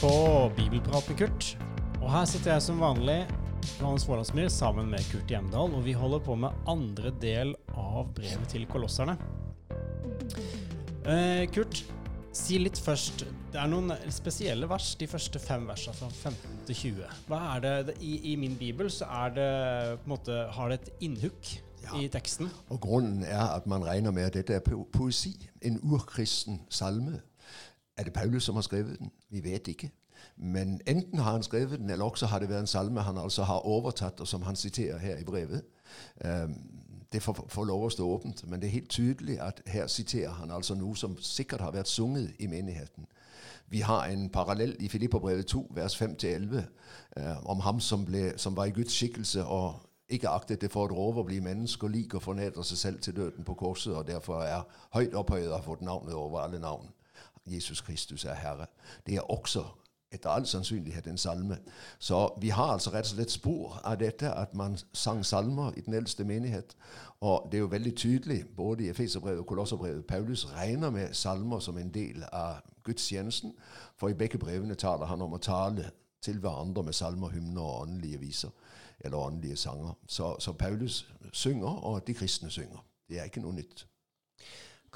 på Bibelprat med Kurt. Og her sitter jeg som vanlig, Johannes Vålandsmyr, sammen med Kurt Hjemdal. Og vi holder på med andre del av brevet til kolosserne. Eh, Kurt, si litt først. Det er noen spesielle vers, de første fem versene fra 15 til 20. Hva er det, det- i, I min bibel så er det på en måte, har det et innhukk Ja. i teksten. Og grunnen er at man regner med at dette er poesi. En urkristen salme. Er det Paulus som har skrevet den? Vi vet ikke. Men enten har han skrevet den, eller også har det vært en salme han altså har overtatt, og som han siterer her i brevet. Det får, lov å stå åpent, men det er helt tydelig at her siterer han altså noe som sikkert har vært sunget i menigheten. Vi har en parallell i Filipperbrevet 2, vers 5-11, uh, om ham som, ble, som var i Guds skikkelse og ikke aktet det for et rov å bli menneske og lik og fornedre seg selv til døden på korset, og derfor er høyt opphøyet og har fått navnet over alle navn. Jesus Kristus er Herre. Det er også etter all sannsynlighet en salme. Så vi har altså rett og slett spor av dette, at man sang salmer i den eldste menighet. Og det er jo veldig tydelig, både i Efeserbrevet og Kolosserbrevet, Paulus regner med salmer som en del av gudstjenesten, for i begge brevene taler han om å tale til hverandre med salmer, hymner og åndelige viser, eller åndelige sanger. Så, så Paulus synger, og de kristne synger. Det er ikke noe nytt.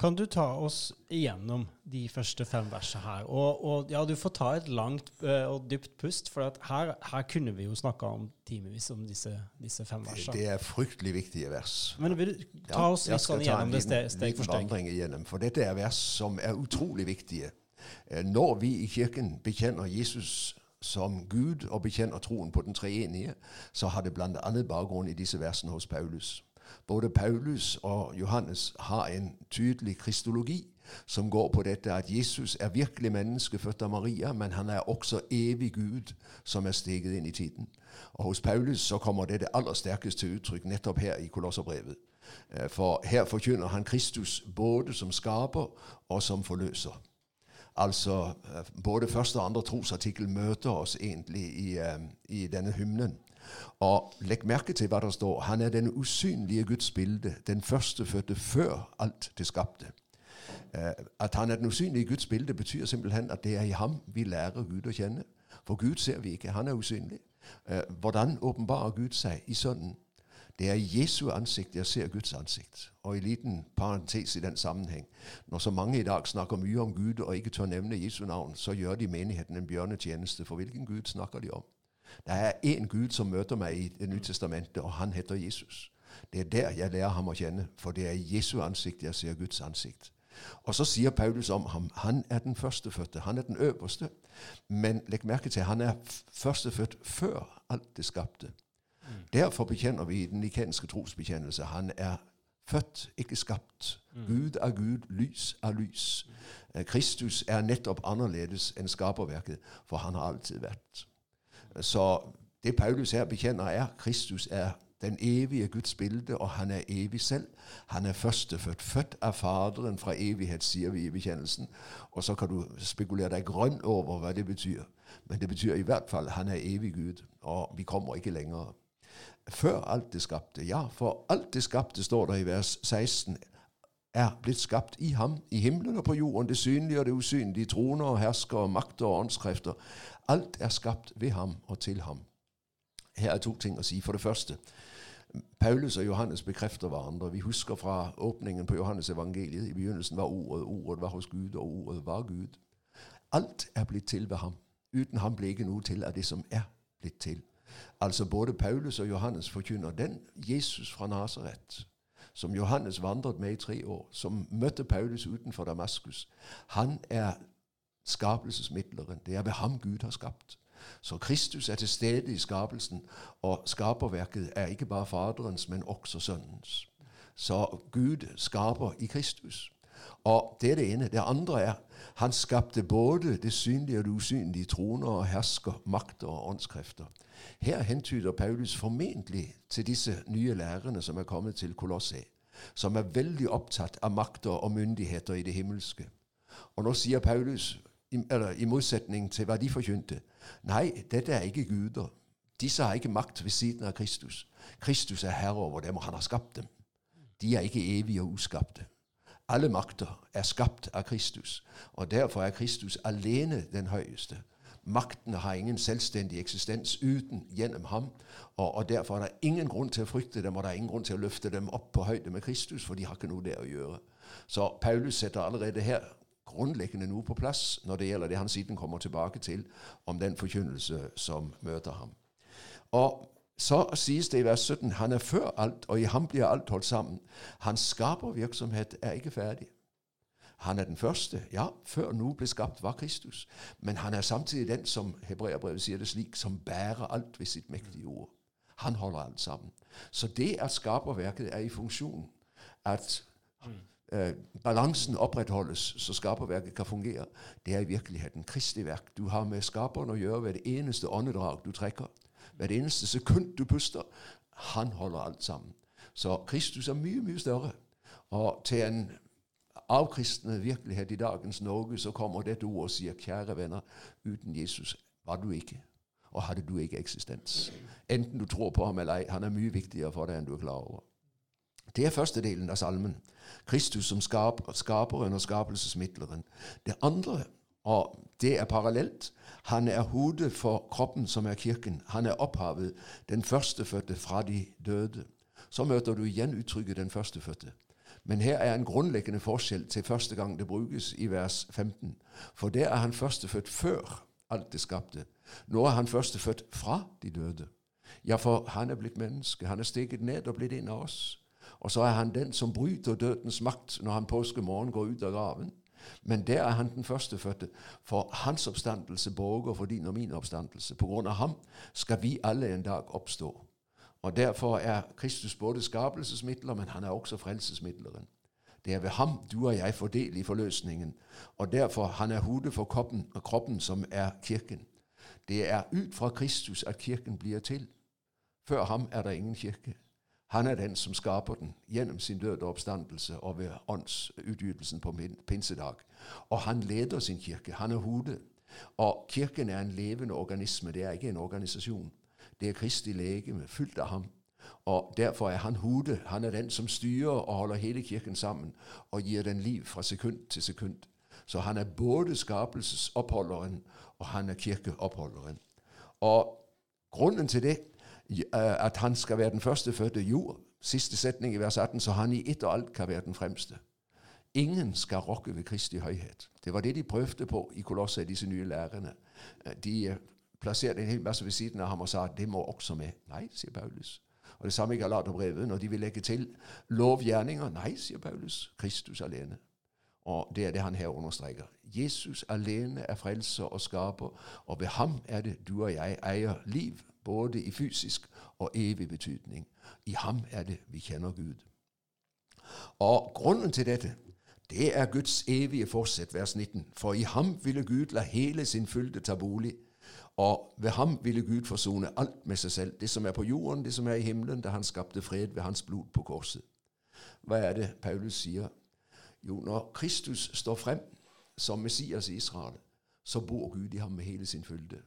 Kan du ta oss igjennom de første fem versene her? Og, og ja, du får ta et langt eh, og dypt pust, for at her, her kunne vi jo snakka om timevis om disse, disse fem versene. Det er fryktelig viktige vers. Men vil du ta oss ja, litt sånn igjennom det steg, steg for steg? igjennom, for dette er vers som er utrolig viktige. Eh, Når vi i kirken bekjenner Jesus som Gud og bekjenner troen på den treenige, så har det annet bakgrunn i disse versene hos Paulus. Både Paulus og Johannes har en tydelig kristologi som går på dette at Jesus er virkelig menneske født av Maria, men han er også evig Gud som er steget inn i tiden. Og Hos Paulus så kommer det det aller sterkeste uttrykk nettopp her i Kolosserbrevet. Eh, For her forkynner han Kristus både som skaper og som forløser. Altså eh, både første og andre trosartikkel møter oss egentlig i, eh, i denne hymnen. Og legg merke til hva det står. Han er den usynlige Guds bilde, den førstefødte før alt det skapte. Eh, At han er den usynlige Guds bilde, betyr simpelthen at det er i ham vi lærer Gud å kjenne. For Gud ser vi ikke, han er usynlig. Eh, Hvordan åpenbarer Gud seg i Sønnen? Det er i Jesu ansikt jeg ser Guds ansikt. Og i liten parentes i den sammenheng. Når så mange i dag snakker mye om Gud og ikke tør nevne Jesu navn, så gjør de menigheten en bjørnetjeneste. For hvilken Gud snakker de om? Det er én Gud som møter meg i Det nye testamentet, og han heter Jesus. Det er der jeg lærer ham å kjenne, for det er i Jesu ansikt jeg ser Guds ansikt. Og så sier Paulus om ham han er den førstefødte, han er den øverste. Men legg merke til han er førstefødt før alt det skapte. Derfor bekjenner vi i den nikenske trosbekjennelse han er født, ikke skapt. Gud er Gud, lys er lys. Eh, Kristus er nettopp annerledes enn skaperverket, for han har alltid vært. Så det Paulus her bekjenner, er Kristus er den evige Guds bilde, og han er evig selv. Han er førstefødt, født av Faderen fra evighet, sier vi i bekjennelsen. Og så kan du spekulere deg grønn over hva det betyr. Men det betyr i hvert fall han er evig Gud, og vi kommer ikke lenger. Før alt det skapte, ja, for alt det skapte, står det i vers 16, er blitt skapt i ham, i himmelen og på jorden, det synlige og det usynlige, troner og herskere, makter og åndskrefter. Alt er skapt ved ham og til ham. Her er to ting å si. For det første, Paulus og Johannes bekrefter hverandre. Vi husker fra åpningen på Johannes evangeliet. I begynnelsen var ordet, ordet var hos Gud, og ordet var Gud. Alt er blitt til ved ham. Uten ham ble ikke noe til av det som er blitt til. Altså både Paulus og Johannes forkynner den Jesus fra Nasaret, som Johannes vandret med i tre år, som møtte Paulus utenfor Damaskus. Han er skapelsesmidleren. Det er ved ham Gud har skapt. Så Kristus er til stede i skapelsen, og skaperverket er ikke bare Faderens, men også Sønnens. Så Gud skaper i Kristus. Og Det er det ene. Det andre er han skapte både det synlige og det usynlige, troner og hersker, makter og åndskrefter. Her hentyder Paulus formentlig til disse nye lærerne som er kommet til Kolosset, som er veldig opptatt av makter og myndigheter i det himmelske. Og nå sier Paulus, i, eller i motsetning til hva de forkynte, nei, dette er ikke guder. Disse har ikke makt ved siden av Kristus. Kristus er herre over dem, og han har skapt dem. De er ikke evige og uskapte. Alle makter er skapt av Kristus, og derfor er Kristus alene den høyeste. Maktene har ingen selvstendig eksistens uten gjennom ham, og, og, derfor er det ingen grunn til å frykte dem, og det er ingen grunn til å løfte dem opp på høyde med Kristus, for de har ikke noe der å gjøre. Så Paulus setter allerede her grunnleggende noe på plass når det gjelder det han siden kommer tilbake til om den forkynnelse som møter ham. Og så sies det i vers 17 han er før alt, og i ham blir alt holdt sammen. Hans skapervirksomhet er ikke ferdig. Han er den første. Ja, før noe ble skapt, var Kristus. Men han er samtidig den som hebreerbrevet sier det slik, som bærer alt ved sitt mektige ord. Han holder alt sammen. Så det at skaperverket er i funksjon, at eh, balansen opprettholdes så skaperverket kan fungere, det er i virkeligheten Kristi verk. Du har med skaperen å gjøre ved det eneste åndedrag du trekker. Hvert eneste sekund du puster. Han holder alt sammen. Så Kristus er mye, mye større. Og til en avkristne virkelighet i dagens Norge så kommer dette ordet og sier, kjære venner, uten Jesus var du ikke. Og hadde du ikke eksistens. Enten du tror på ham eller ei, han er mye viktigere for deg enn du er klar over. Det er første delen av salmen. Kristus som skaper, skaperen og skapelsesmidleren. Det andre, og det er parallelt, han er hodet for kroppen som er kirken. Han er opphavet, den førstefødte fra de døde. Så møter du igjen uttrykket 'den førstefødte'. Men her er en grunnleggende forskjell til første gang det brukes i vers 15. For der er han førstefødt før alt det skapte. Nå er han førstefødt fra de døde. Ja, for han er blitt menneske. Han er steget ned og blitt en av oss. Og så er han den som bryter dødens makt når han påskemorgen går ut av graven. Men der er han den førstefødte, for hans oppstandelse borger for din og min oppstandelse. På grunn av ham skal vi alle en dag oppstå. Og Derfor er Kristus både skapelsesmidler, men han er også frelsesmidleren. Det er ved ham du og jeg får del i forløsningen, og derfor han er hodet for kroppen, kroppen som er kirken. Det er ut fra Kristus at kirken blir til. Før ham er der ingen kirke. Han er den som skaper den gjennom sin døde oppstandelse og ved åndsutgytelsen på pinsedag. Og han leder sin kirke. Han er hodet. Og kirken er en levende organisme. Det er ikke en organisasjon. Det er Kristi legeme, fylt av ham. Og Derfor er han hodet. Han er den som styrer og holder hele kirken sammen og gir den liv fra sekund til sekund. Så han er både skapelsesoppholderen og han er kirkeoppholderen. Og Grunnen til det at han skal være den førstefødte. jord. siste setning i vers 18, så han i ett og alt kan være den fremste. Ingen skal rokke ved Kristi høyhet. Det var det de prøvde på i Kolosset, disse nye lærerne. Eh, de eh, plasserte en hel masse ved siden av ham og sa at det må også med. Nei, sier Paulus. Og Det samme i Galaterbrevet, når de vil legge til lovgjerninger. Nei, sier Paulus. Kristus alene. Og Det er det han her understreker. Jesus alene er frelser og skaper, og ved ham er det du og jeg eier liv både i fysisk og evig betydning. I ham er det vi kjenner Gud. Og Grunnen til dette det er Guds evige fortsett, vers 19. For i ham ville Gud la hele sin fylde ta bolig, og ved ham ville Gud forsone alt med seg selv, det som er på jorden, det som er i himmelen, da han skapte fred ved hans blod på korset. Hva er det Paulus sier? Jo, når Kristus står frem som Messias i Israel, så bor Gud i ham med hele sin fylde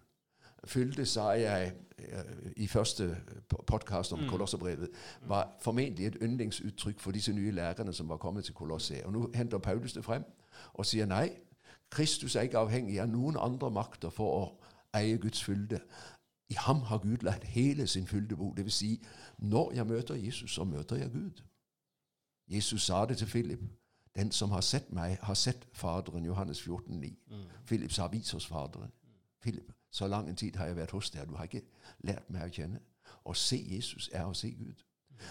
fylde, sa jeg uh, i første podkast om mm. Kolosserbrevet, var formentlig et yndlingsuttrykk for disse nye lærerne som var kommet til Kolosset. Og Nå henter Paulus det frem og sier nei, Kristus er ikke avhengig av noen andre makter for å eie Guds fylde. I ham har Gud lagt hele sin fylde bo. vil Si, når jeg møter Jesus, så møter jeg Gud. Jesus sa det til Philip. Den som har sett meg, har sett Faderen. Johannes 14, 14,9. Mm. Philip sa, vis oss Faderen. Philip, så lang en tid har jeg vært hos deg, du har ikke lært meg å kjenne. Å se Jesus er å se Gud.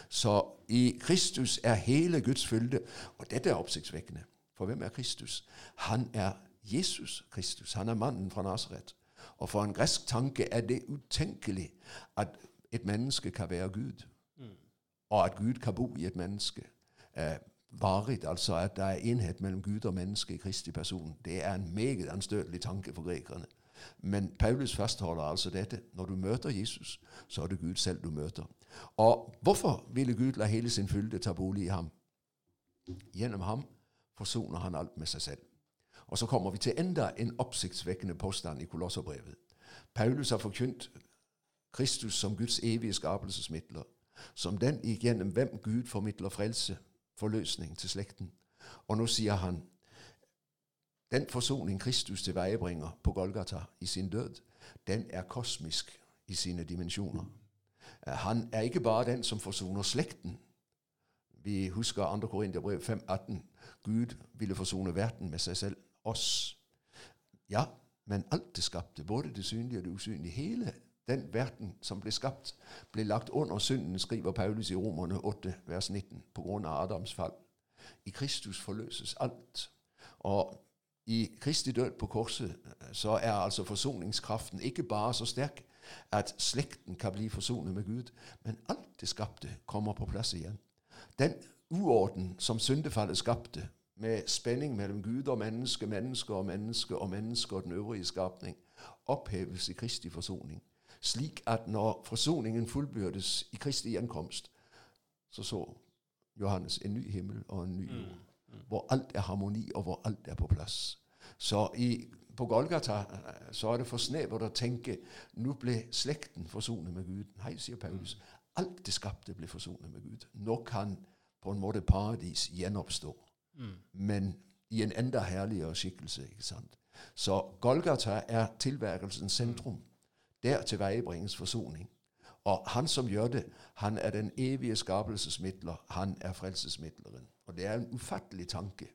Så i Kristus er hele Guds fylde. Og dette er oppsiktsvekkende. For hvem er Kristus? Han er Jesus Kristus. Han er mannen fra Nasaret. Og for en gresk tanke er det utenkelig at et menneske kan være Gud, og at Gud kan bo i et menneske. Eh, varig, altså at det er enhet mellom Gud og menneske i Kristi person. Det er en meget anstøtelig tanke for grekerne. Men Paulus fastholder altså dette. Når du møter Jesus, så er det Gud selv du møter. Og hvorfor ville Gud la hele sin fylde ta bolig i ham? Gjennom ham forsoner han alt med seg selv. Og så kommer vi til enda en oppsiktsvekkende påstand i Kolosserbrevet. Paulus har forkynt Kristus som Guds evige skapelsesmidler, som den igjennom hvem Gud formidler frelse, forløsning til slekten. Og nå sier han den forsoning Kristus tilvejebringer på Golgata i sin død, den er kosmisk i sine dimensjoner. Han er ikke bare den som forsoner slekten. Vi husker 2. Korinterbrev 5,18. Gud ville forsone verden med seg selv, oss. Ja, men alt det skapte, både det synlige og det usynlige, hele den verden som ble skapt, ble lagt under synden, skriver Paulus i Romerne 8, vers 19, på grunn av Adams fall. I Kristus forløses alt. Og i Kristi død på korset så er altså forsoningskraften ikke bare så sterk at slekten kan bli forsonet med Gud, men alt det skapte kommer på plass igjen. Den uorden som syndefallet skapte, med spenning mellom Gud og menneske, menneske og menneske og menneske og den øvrige skapning, oppheves i Kristi forsoning, slik at når forsoningen fullbyrdes i Kristi gjenkomst, så så Johannes en ny himmel og en ny jord, mm. Hvor alt er harmoni, og hvor alt er på plass. Så i, på Golgata eh, så er det for snevert å tenke nå ble slekten forsonet med Gud. Nei, sier Paulus. Mm. Alt det skapte ble forsonet med Gud. Nå kan på en måte paradis gjenoppstå, mm. men i en enda herligere skikkelse. ikke sant? Så Golgata er tilværelsens sentrum. Der tilveiebringes forsoning. Og han som gjør det, han er den evige skapelsesmidler. Han er frelsesmidleren. Og det er en ufattelig tanke.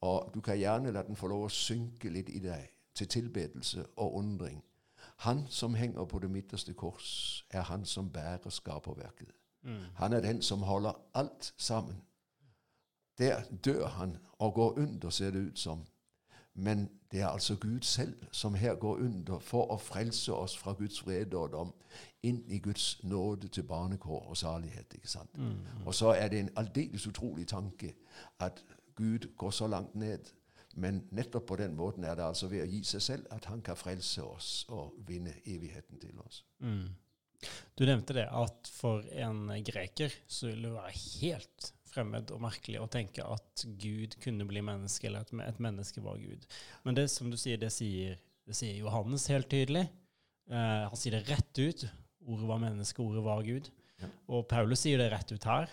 Og du kan gjerne la den få lov å synke litt i deg, til tilbedelse og undring. Han som henger på det midterste kors, er han som bærer skaperverket. Mm. Han er den som holder alt sammen. Der dør han og går under, ser det ut som. Men det er altså Gud selv som her går under for å frelse oss fra Guds vrede og dom inn i Guds nåde til barnekår og salighet. ikke sant? Mm, mm. Og så er det en aldeles utrolig tanke at Gud går så langt ned. Men nettopp på den måten er det altså ved å gi seg selv at han kan frelse oss og vinne evigheten til oss. Mm. Du nevnte det at for en greker så ville det være helt fremmed og merkelig å tenke at Gud kunne bli menneske, eller at et menneske var Gud. Men det som du sier, det sier, det sier Johannes helt tydelig. Eh, han sier det rett ut. Ordet var menneske, ordet var Gud. Ja. Og Paulus sier det rett ut her.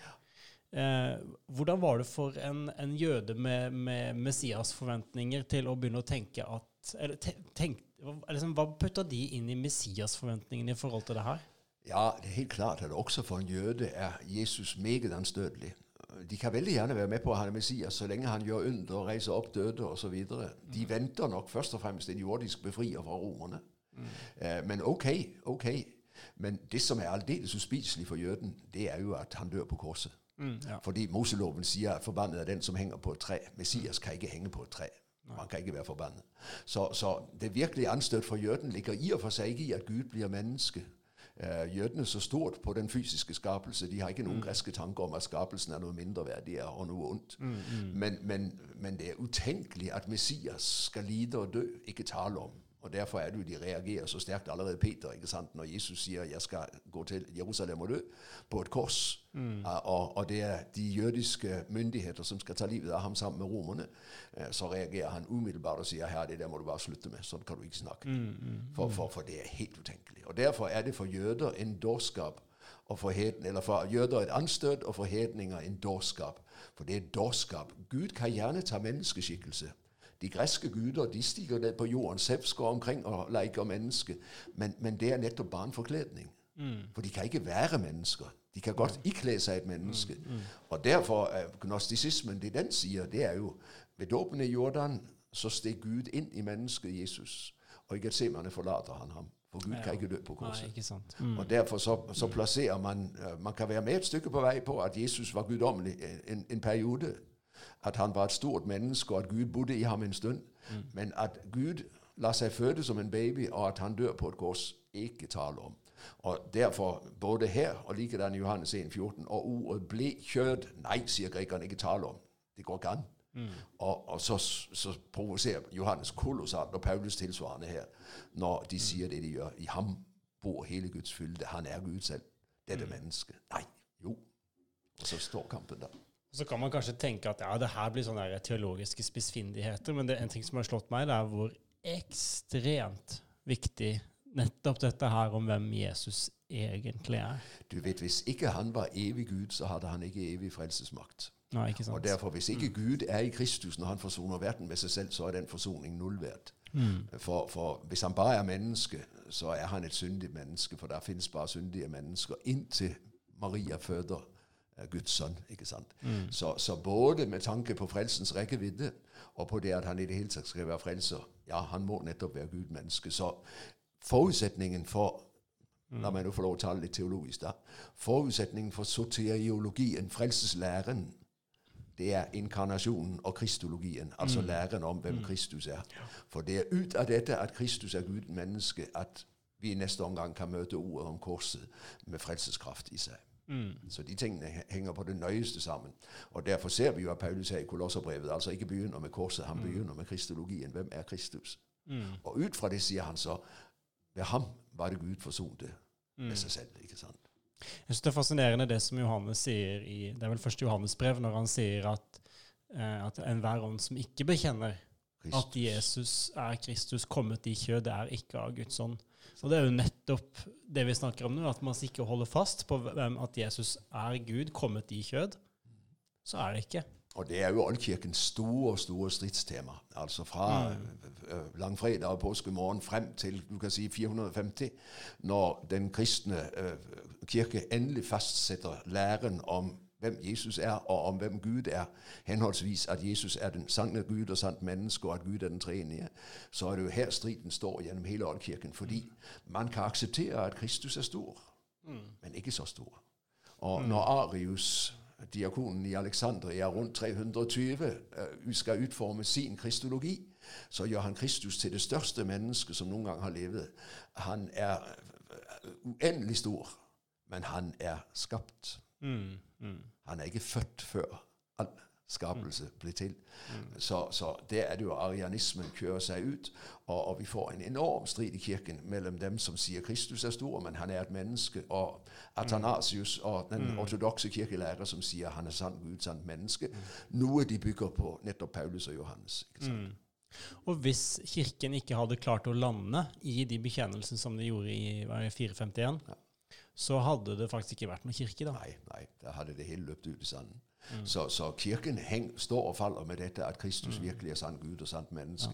Eh, hvordan var det for en, en jøde med, med Messias-forventninger til å begynne å tenke at eller tenk, liksom, Hva putta de inn i Messias-forventningene i forhold til det her? Ja, det er helt klart at også for en jøde er Jesus meget anstøtelig de kan veldig gjerne være med på at han er Messias så lenge han gjør under og reiser opp døde osv. De mm. venter nok først og fremst en jordisk befrier fra romerne. Mm. Uh, men ok, ok. Men det som er aldeles uspiselig for jøden, det er jo at han dør på korset. Mm, ja. Fordi Moseloven sier at forbannet er den som henger på et tre. Messias kan ikke henge på et tre. Man kan ikke være forbannet. Så, så det virkelige anstøt for jøden ligger i og for seg ikke i at Gud blir menneske jødene så stort på den fysiske skapelse. De har ikke noen mm. greske tanker om at skapelsen er noe mindreverdig og noe ondt. Mm, mm. Men, men, men, det er utenkelig at Messias skal lide og dø, ikke tale om. Og Derfor er det jo de reagerer så sterkt allerede Peter ikke sant? når Jesus sier 'jeg skal gå til Jerusalem og dø' på et kors. Mm. Og, og, det er de jødiske myndigheter som skal ta livet av ham sammen med romerne. Så reagerer han umiddelbart og sier 'her, det der må du bare slutte med'. Sånn kan du ikke snakke. Mm, mm, for, for, for, det er helt utenkelig. Og Derfor er det for jøder en dårskap og for, heden, eller for jøder et anstøt, og for hedninger en dårskap. For det er dårskap. Gud kan gjerne ta menneskeskikkelse. De greske guder de stiger ned på jorden. Zeus går omkring og leker menneske. Men, men det er nettopp bare en forkledning. Mm. For de kan ikke være mennesker. De kan godt ikle seg et menneske. Mm, mm. Og derfor er gnostisismen det den sier, det er jo ved dåpen i Jordan så steg Gud inn i mennesket Jesus. Og i Getsemane forlater han ham. For Gud ja. kan ikke dø på korset. Mm. Og Derfor så, så, plasserer man Man kan være med et stykke på vei på at Jesus var guddommelig en, en periode at han var et stort menneske, og at Gud bodde i ham en stund. Mm. Men at Gud la seg føde som en baby, og at han dør på et kors, ikke tale om. Og Derfor, både her og likedan i Johannes 1, 14, og ordet 'ble kjørt' nei, sier grekerne, ikke tale om. Det går ikke an. Mm. Og, og, så, så provoserer Johannes kolossalt, og Paulus tilsvarende her, når de sier det de gjør. I ham bor hele Guds fylde. Han er Gud selv. Dette mm. mennesket. Nei. Jo. Og så står kampen der. Så kan man kanskje tenke at ja, det her blir sånne teologiske spissfindigheter, men det er en ting som har slått meg, det er hvor ekstremt viktig nettopp dette her om hvem Jesus egentlig er. Du vet, Hvis ikke han var evig Gud, så hadde han ikke evig frelsesmakt. Nei, ikke sant? Og derfor, Hvis ikke Gud er i Kristus når han forsoner verden med seg selv, så er den forsoning null verdt. Mm. For, for hvis han bare er menneske, så er han et syndig menneske. For der finnes bare syndige mennesker inntil Maria føder Guds sønn. ikke sant? Mm. Så, så både med tanke på frelsens rekkevidde og på det at han i det hele tatt skal være frelser Ja, han må nettopp være Gud menneske. Så forutsetningen for. La meg nå få lov å tale litt teologisk, da. Forutsetningen for soteriologien, frelseslæren, det er inkarnasjonen og kristologien, altså Mm. læren om hvem Mm. Kristus er. For det er ut av dette at Kristus er Gud menneske, at vi i neste omgang kan møte ordet om korset med frelseskraft i seg. Mm. Så de tingene henger på det nøyeste sammen. Og Derfor ser vi jo at Paulus her i Kolosserbrevet altså ikke begynner med korset, han Mm. begynner med kristologien. Hvem er Kristus? Mm. Og ut fra det sier han så ved ham var det Gud forsonte Mm. med seg selv. ikke sant? Jeg synes Det er fascinerende det som Johannes sier i Det er vel første Johannesbrev, når han sier at, eh, at enhver ånd som ikke bekjenner Kristus. at Jesus er Kristus kommet i kjød, det er ikke av Guds ånd. Og det er jo nettopp det vi snakker om nå, at man ikke holder fast på hvem at Jesus er Gud kommet i kjød. Så er det ikke. Og det er jo oldkirkens store store stridstema. Altså fra Mm. øh, langfredag og påskemorgen frem til du kan si 450, når den kristne øh, kirke endelig fastsetter læren om hvem Jesus er, og om hvem Gud er, henholdsvis at Jesus er den sanne Gud og sant menneske, og at Gud er den treenige, så er det jo her striden står gjennom hele oldkirken. Fordi man kan akseptere at Kristus er stor, men ikke så stor. Og når Arius, diakonen i Alexandria rundt 320, øh, skal utforme sin kristologi, så gjør han Kristus til det største mennesket som noen gang har levet. Han er øh, uendelig stor, men han er skapt. Mm. Mm. Han er ikke født før all skapelse ble til. Mm. Så, så der er det jo arianismen kjører seg ut, og, og vi får en enorm strid i kirken mellom dem som sier Kristus er stor, men han er et menneske, og Athanasius og den Mm. ortodokse kirkelærer som sier han er sann Gud, sant menneske. Noe de bygger på nettopp Paulus og Johannes. ikke sant? Mm. Og hvis Kirken ikke hadde klart å lande i de bekjennelsene som de gjorde i hva er det, 451, Ja. Så hadde det faktisk ikke vært noen kirke, da. Nei, nei, da hadde det hele løpt ut i sanden. Mm. Så, så kirken heng, står og faller med dette at Kristus Mm. virkelig er sann Gud og sant menneske.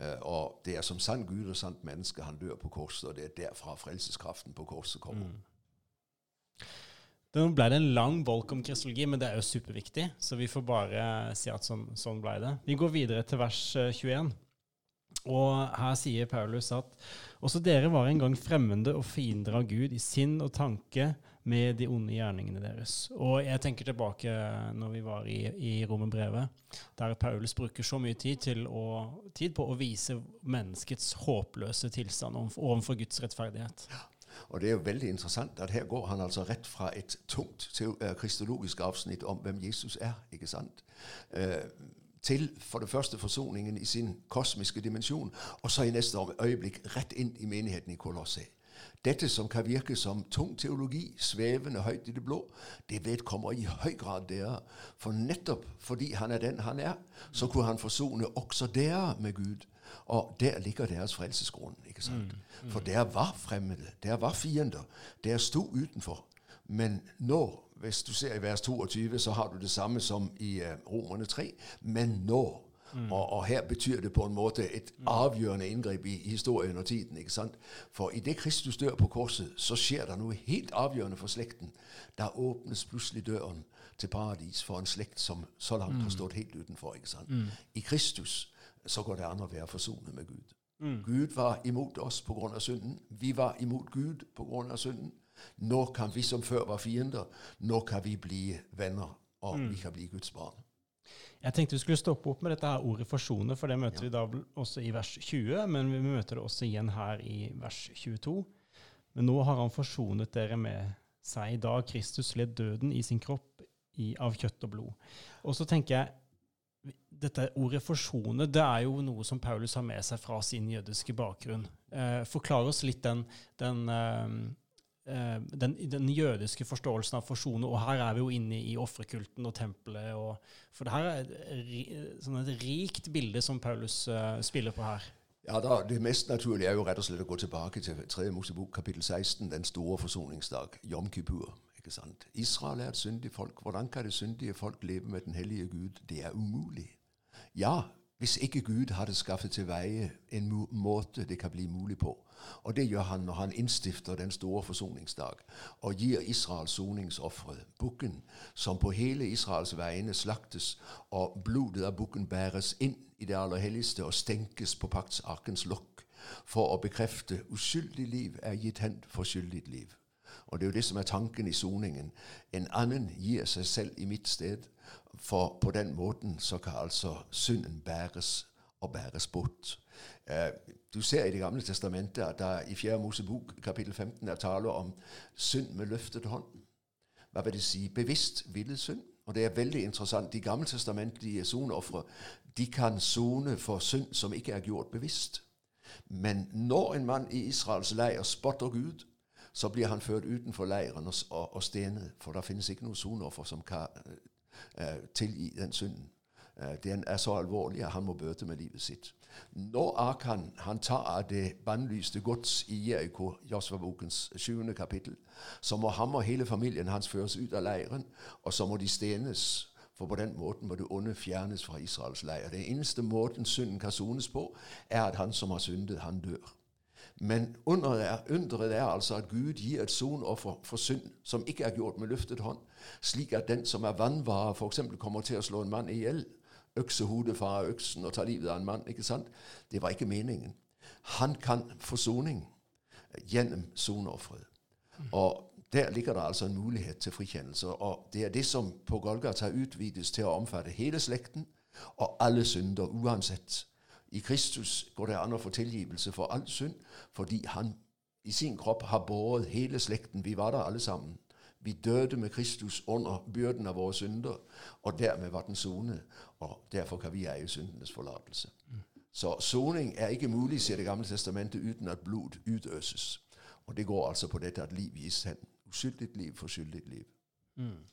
Eh, og det er som sann Gud og sant menneske han dør på korset, og det er derfra frelseskraften på korset kommer. Mm. Det ble det en lang bolk om kristologi, men det er jo superviktig, så vi får bare si at sånn, sånn ble det. Vi går videre til vers eh, 21. Og her sier Paulus at også dere var en gang fremmede og fiender av Gud i sinn og tanke med de onde gjerningene deres. Og jeg tenker tilbake når vi var i, i Romerbrevet, der Paulus bruker så mye tid, å, tid på å vise menneskets håpløse tilstand overfor- Guds rettferdighet. Og det er jo veldig interessant at her går han altså rett fra et tungt til kristologisk avsnitt om hvem Jesus er, ikke sant? Eh, til for det første forsoningen i sin kosmiske dimensjon, og så i neste øyeblikk rett inn i menigheten i Kolosse. Dette som kan virke som tung teologi, svevende høyt i det blå, det vedkommer i høy grad dere. For nettopp fordi han er den han er, så kunne han forsone også dere med Gud. Og der ligger deres frelsesgrunn. ikke sant? For dere var fremmede, dere var fiender, dere sto utenfor. Men nå, hvis du ser i vers 22, så har du det samme som i uh, Romerne 3. Men nå. Og, og her betyr det på en måte et avgjørende inngrep i historien og tiden. ikke sant? For idet Kristus dør på korset, så skjer det noe helt avgjørende for slekten. Der åpnes plutselig døren til paradis for en slekt som så langt har stått helt utenfor. ikke sant? I Kristus så går det an å være forsonet med Gud. Gud var imot oss pga. synden. Vi var imot Gud pga. synden. Nå kan vi som før var fiender, nå kan vi bli venner, og vi kan bli Guds barn. Jeg tenkte vi skulle stoppe opp med dette her ordet 'forsone', for det møter vi da også i vers 20, men vi møter det også igjen her i vers 22. Men nå har han forsonet dere med seg da Kristus led døden i sin kropp i, av kjøtt og blod. Og så tenker jeg dette ordet 'forsone' det er jo noe som Paulus har med seg fra sin jødiske bakgrunn. Eh, forklar oss litt den, den eh, den, den jødiske forståelsen av forsone, og her er vi jo inne i offerkulten og tempelet. Og, for det her er et, sånn et rikt bilde som Paulus uh, spiller på her. Ja, da, Det mest naturlige er jo rett og slett å gå tilbake til 3. Mosebok kapittel 16, den store forsoningsdag, Jom Kippur. ikke sant? Israel er et syndig folk. Hvordan kan det syndige folk leve med den hellige Gud? Det er umulig. Ja, hvis ikke Gud hadde skaffet til veie en måte det kan bli mulig på. Og det gjør han når han innstifter den store forsoningsdag og gir Israel soningsofre, bukken, som på hele Israels vegne slaktes, og blodet av bukken bæres inn i det aller helligste og stenkes på paktsarkens lokk for å bekrefte uskyldig liv er gitt hen for skyldig liv. Og det er jo det som er tanken i soningen. En annen gir seg selv i mitt sted for på den måten så kan altså synden bæres og bæres bort. Eh, du ser i Det gamle testamentet at der i 4. Mosebok kapittel 15 er tale om synd med løftet hånd. Hva vil det si? Bevisst villet synd. Og det er veldig interessant. De gammeltestamentlige soneofre de kan sone for synd som ikke er gjort bevisst. Men når en mann i Israels leir spotter Gud, så blir han ført utenfor leiren og, og, og stenet. For det finnes ikke noe soneoffer som kan tilgi den synden. Uh, den er så alvorlig at han må bøte med livet sitt. Når Akan han tar av det bannlyste gods i Jeriko, Josva-bokens sjuende kapittel, så må han og hele familien hans føres ut av leiren, og så må de stenes. For på den måten må det onde fjernes fra Israels leir. Den eneste måten synden kan sones på, er at han som har syndet, han dør. Men underet er, underet er altså at Gud gir et sonoffer for synd som ikke er gjort med løftet hånd, slik at den som er vannvare, f.eks. kommer til å slå en mann i hjel, øksehodet fra øksen og ta livet av en mann. ikke sant? Det var ikke meningen. Han kan forsoning gjennom sonofferet. Og der ligger det altså en mulighet til frikjennelse. Og det er det som på Golgata utvides til å omfatte hele slekten og alle synder uansett. I Kristus går det an å få tilgivelse for all synd, fordi han i sin kropp har båret hele slekten. Vi var der alle sammen. Vi døde med Kristus under byrden av våre synder, og dermed var den sonet. Og derfor kan vi eie syndenes forlatelse. Så soning er ikke mulig, sier Det gamle testamentet, uten at blod utøses. Og det går altså på dette at liv gis hen. Uskyldig liv for skyldig liv. Mm.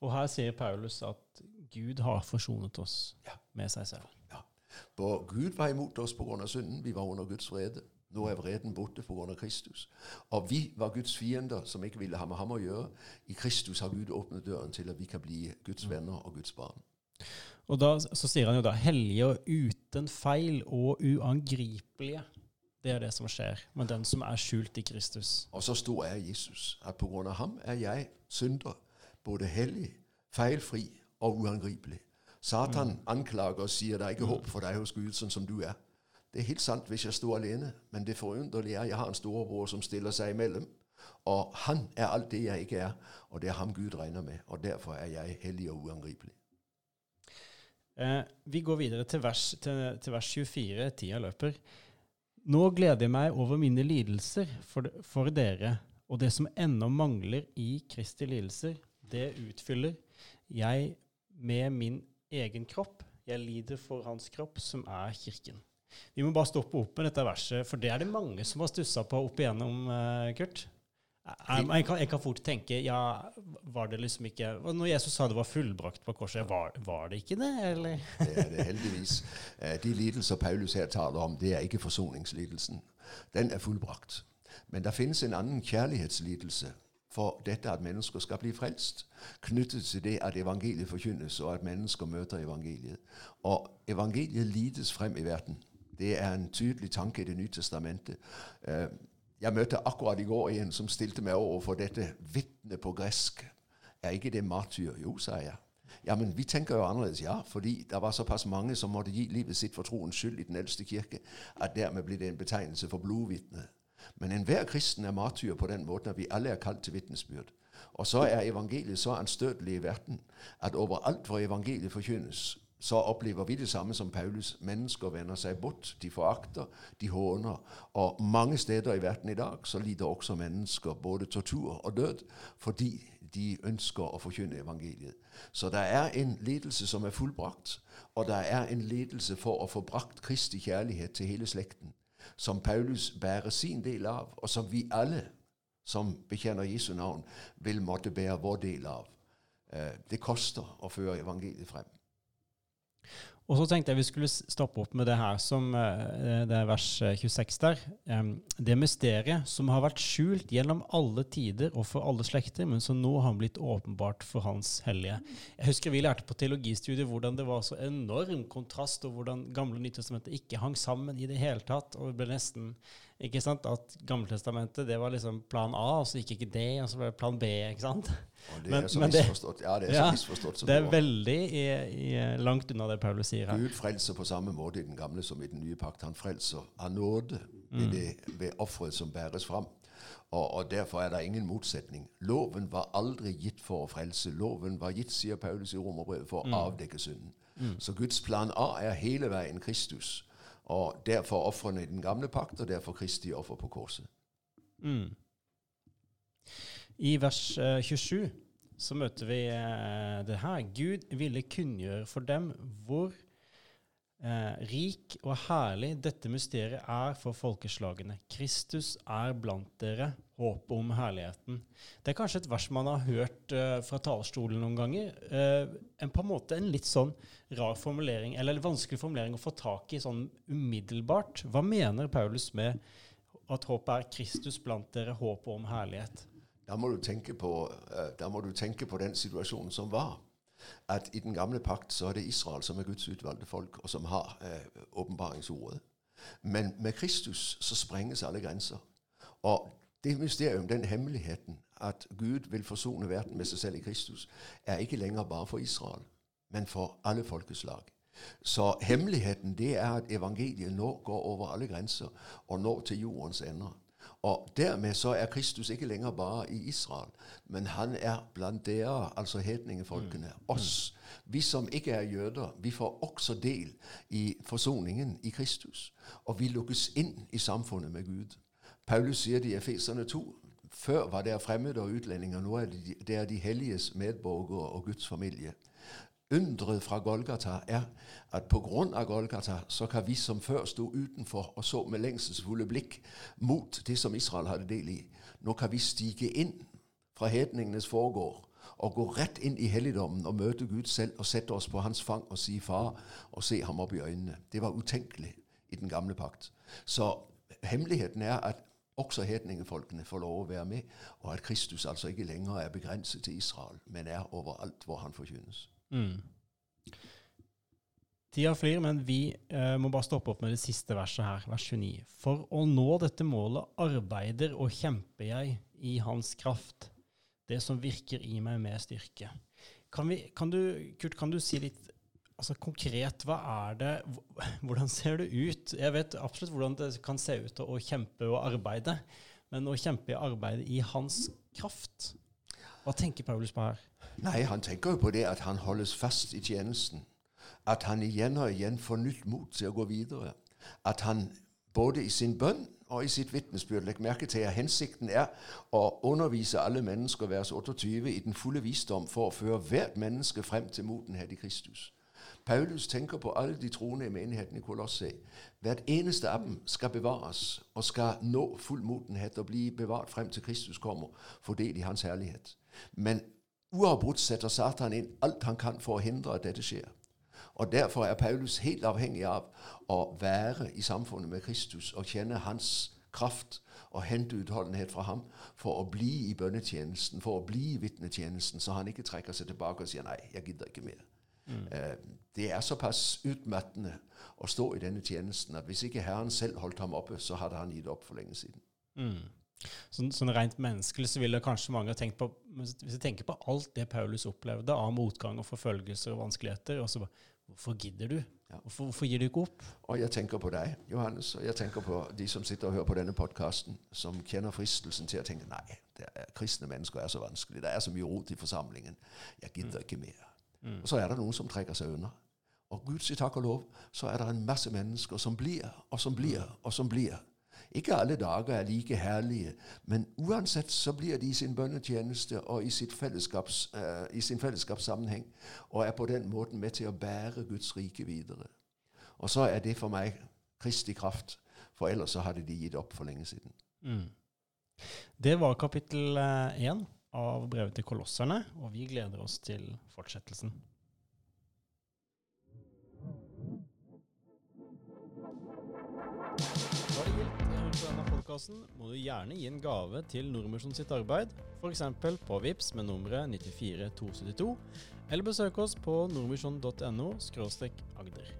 Og her sier Paulus at Gud har forsonet oss ja. med seg selv. Ja. Gud var imot oss pga. synden. Vi var under Guds vrede. Nå er vreden borte pga. Kristus. Og vi var Guds fiender som ikke ville ha med ham å gjøre. I Kristus har Gud åpnet døren til at vi kan bli Guds venner og Guds barn. Og da, Så sier han jo da 'hellige og uten feil og uangripelige'. Det er det som skjer med den som er skjult i Kristus. Og så stor er Jesus, at pga. ham er jeg synder, både hellig, feilfri og uangripelig. Satan mm. anklager og sier det er ikke mm. håp for deg hos Gud sånn som du er. Det er helt sant hvis jeg står alene, men det forunderlige er at jeg har en storebror som stiller seg imellom. Og han er alt det jeg ikke er, og det er ham Gud regner med. Og derfor er jeg hellig og uangripelig. Eh, vi går videre til vers, til, til vers 24. Tida løper. Nå gleder jeg meg over mine lidelser for, for dere, og det som ennå mangler i Kristi lidelser, det utfyller jeg med min egen kropp. Jeg lider for hans kropp, som er kirken. Vi må bare stoppe opp med dette verset, for det er det mange som har stussa på opp igjennom, uh, Kurt. Jeg kan, jeg kan, fort tenke ja, var det liksom ikke Når Jesus sa det var fullbrakt på korset, var, var det ikke det, eller? det er det heldigvis. Eh, de lidelser Paulus her taler om, det er ikke forsoningslidelsen. Den er fullbrakt. Men det finnes en annen kjærlighetslidelse for dette at mennesker skal bli frelst, knyttet til det at evangeliet forkynnes, og at mennesker møter evangeliet. Og evangeliet lides frem i verden. Det er en tydelig tanke i Det nye testamentet. Eh, jeg møtte akkurat i går en som stilte meg overfor dette vitnet på gresk. Er ikke det martyr? Jo, sa jeg. Ja, men vi tenker jo annerledes, ja. Fordi det var såpass mange som måtte gi livet sitt for troens skyld i Den eldste kirke, at dermed blir det en betegnelse for blodvitne. Men enhver kristen er martyr på den måten at vi alle er kalt til vitnesbyrd. Og så er evangeliet så anstøtelig i verden at overalt hvor evangeliet forkynnes, så opplever vi det samme som Paulus. Mennesker vender seg bort. De forakter, de håner. Og mange steder i verden i dag så lider også mennesker både tortur og død fordi de ønsker å forkynne evangeliet. Så det er en lidelse som er fullbrakt, og det er en lidelse for å få brakt Kristi kjærlighet til hele slekten som Paulus bærer sin del av, og som vi alle som bekjenner Jesu navn, vil måtte bære vår del av. Eh, det koster å føre evangeliet frem. Og så tenkte jeg vi skulle stoppe opp med det her som eh, det er vers 26 der. Det mysteriet som har vært skjult gjennom alle tider og for alle slekter, men som nå har blitt åpenbart for Hans hellige. Jeg husker vi lærte på teologistudiet hvordan det var så enorm kontrast, og hvordan Gamle Nytestamentet ikke hang sammen i det hele tatt. og det ble nesten ikke sant, At Gammeltestamentet det var liksom plan A, og så gikk ikke det, og så ble det plan B. ikke sant? Og det men, er så misforstått. Ja, det er ja, så misforstått som det er veldig i, i, langt unna det Paulus sier her. Gud frelser på samme måte i den gamle som i den nye pakt. Han frelser av nåde ved, det ved offeret som bæres fram. Og, og, Derfor er det ingen motsetning. Loven var aldri gitt for å frelse. Loven var gitt, sier Paulus i Romerbrevet, for å mm. avdekke synden. Mm. Så Guds plan A er hele veien Kristus. Og derfor ofrene i den gamle pakt, og derfor Kristi offer på korset. Mm. I vers uh, 27 så møter vi uh, det her. Gud ville kunngjøre for dem hvor Eh, rik og herlig dette mysteriet er for folkeslagene. Kristus er blant dere, håpet om herligheten. Det er kanskje et vers man har hørt eh, fra talerstolen noen ganger. Eh, en, på en måte en litt sånn rar formulering, eller vanskelig formulering å få tak i sånn umiddelbart. Hva mener Paulus med at håpet er Kristus blant dere, håpet om herlighet? Da må du tenke på, eh, må du tenke på den situasjonen som var at i den gamle pakt så er det Israel som er Guds utvalgte folk, og som har eh, åpenbaringsordet. Men med Kristus så sprenges alle grenser. Og det mysterium, den hemmeligheten, at Gud vil forsone verden med seg selv i Kristus, er ikke lenger bare for Israel, men for alle folkeslag. Så hemmeligheten det er at evangeliet nå går over alle grenser og når til jordens ender. Og dermed så er Kristus ikke lenger bare i Israel, men han er blant dere, altså hedningefolkene, mm. oss. Vi som ikke er jøder, vi får også del i forsoningen i Kristus. Og vi lukkes inn i samfunnet med Gud. Paulus sier det i Efeserne 2. Før var det fremmede og utlendinger, nå er er de helliges medborgere og Guds familie. Undret fra Golgata er at på grunn av Golgata så kan vi som før sto utenfor og så med lengselsfulle blikk mot det som Israel hadde del i, nå kan vi stige inn fra hedningenes foregård og gå rett inn i helligdommen og møte Gud selv og sette oss på hans fang og si 'far' og se ham opp i øynene. Det var utenkelig i den gamle pakt. Så hemmeligheten er at også hedningefolkene får lov å være med, og at Kristus altså ikke lenger er begrenset til Israel, men er overalt hvor han forkynnes. Mm. Tida flyr, men vi eh, må bare stoppe opp med det siste verset her, vers 29. For å nå dette målet arbeider og kjemper jeg i Hans kraft, det som virker i meg med styrke. Kan, vi, kan du, Kurt, kan du si litt altså konkret, hva er det Hvordan ser det ut? Jeg vet absolutt hvordan det kan se ut å kjempe og arbeide, men å kjempe i arbeidet i Hans kraft, hva tenker Paulus på her? Nei, han tenker jo på det at han holdes fast i tjenesten. At han igjen og igjen får nytt mot til å gå videre. At han både i sin bønn og i sitt vitnesbyrd legger merke til at hensikten er å undervise alle mennesker, vers 28, i den fulle visdom for å føre hvert menneske frem til modenhet i Kristus. Paulus tenker på alle de troende i menigheten i Kolosse. Hvert eneste av dem skal bevares og skal nå full modenhet og bli bevart frem til Kristus kommer, for del i Hans herlighet. Men Uavbrutt setter Satan inn alt han kan for å hindre at dette skjer. Og Derfor er Paulus helt avhengig av å være i samfunnet med Kristus og kjenne hans kraft og hente utholdenhet fra ham for å bli i bønnetjenesten, for å bli i vitnetjenesten, så han ikke trekker seg tilbake og sier 'nei, jeg gidder ikke mer'. Mm. Eh, det er såpass utmattende å stå i denne tjenesten at hvis ikke Herren selv holdt ham oppe, så hadde han gitt opp for lenge siden. Mm. Sånn, sånn, rent menneskelig så ville kanskje mange ha tenkt på Hvis jeg tenker på alt det Paulus opplevde av motgang og forfølgelser og vanskeligheter, og så bare Hvorfor gidder du? Hvorfor, hvorfor, gir du ikke opp? Og jeg tenker på deg, Johannes, og jeg tenker på de som sitter og hører på denne podkasten, som kjenner fristelsen til å tenke nei, er, kristne mennesker er så vanskelig, det er så mye rot i forsamlingen, jeg gidder mm. ikke mer. Mm. Og så er det noen som trekker seg unna. Og Gud sier takk og lov, så er det en masse mennesker som blir, og som blir, og som blir. Ikke alle dager er like herlige, men uansett så blir de i sin bønnetjeneste og i, fellesskaps, uh, øh, i sin fellesskapssammenheng og er på den måten med til å bære Guds rike videre. Og så er det for meg Kristi kraft, for ellers så hadde de gitt opp for lenge siden. Mm. Det var kapittel én øh, av brevet til kolosserne, og vi gleder oss til fortsettelsen. Thank podkasten, må du gjerne gi en gave til Nordmisjon sitt arbeid, f.eks. på VIPS med nummeret 94272, eller besøk oss på nordmisjon.no agder.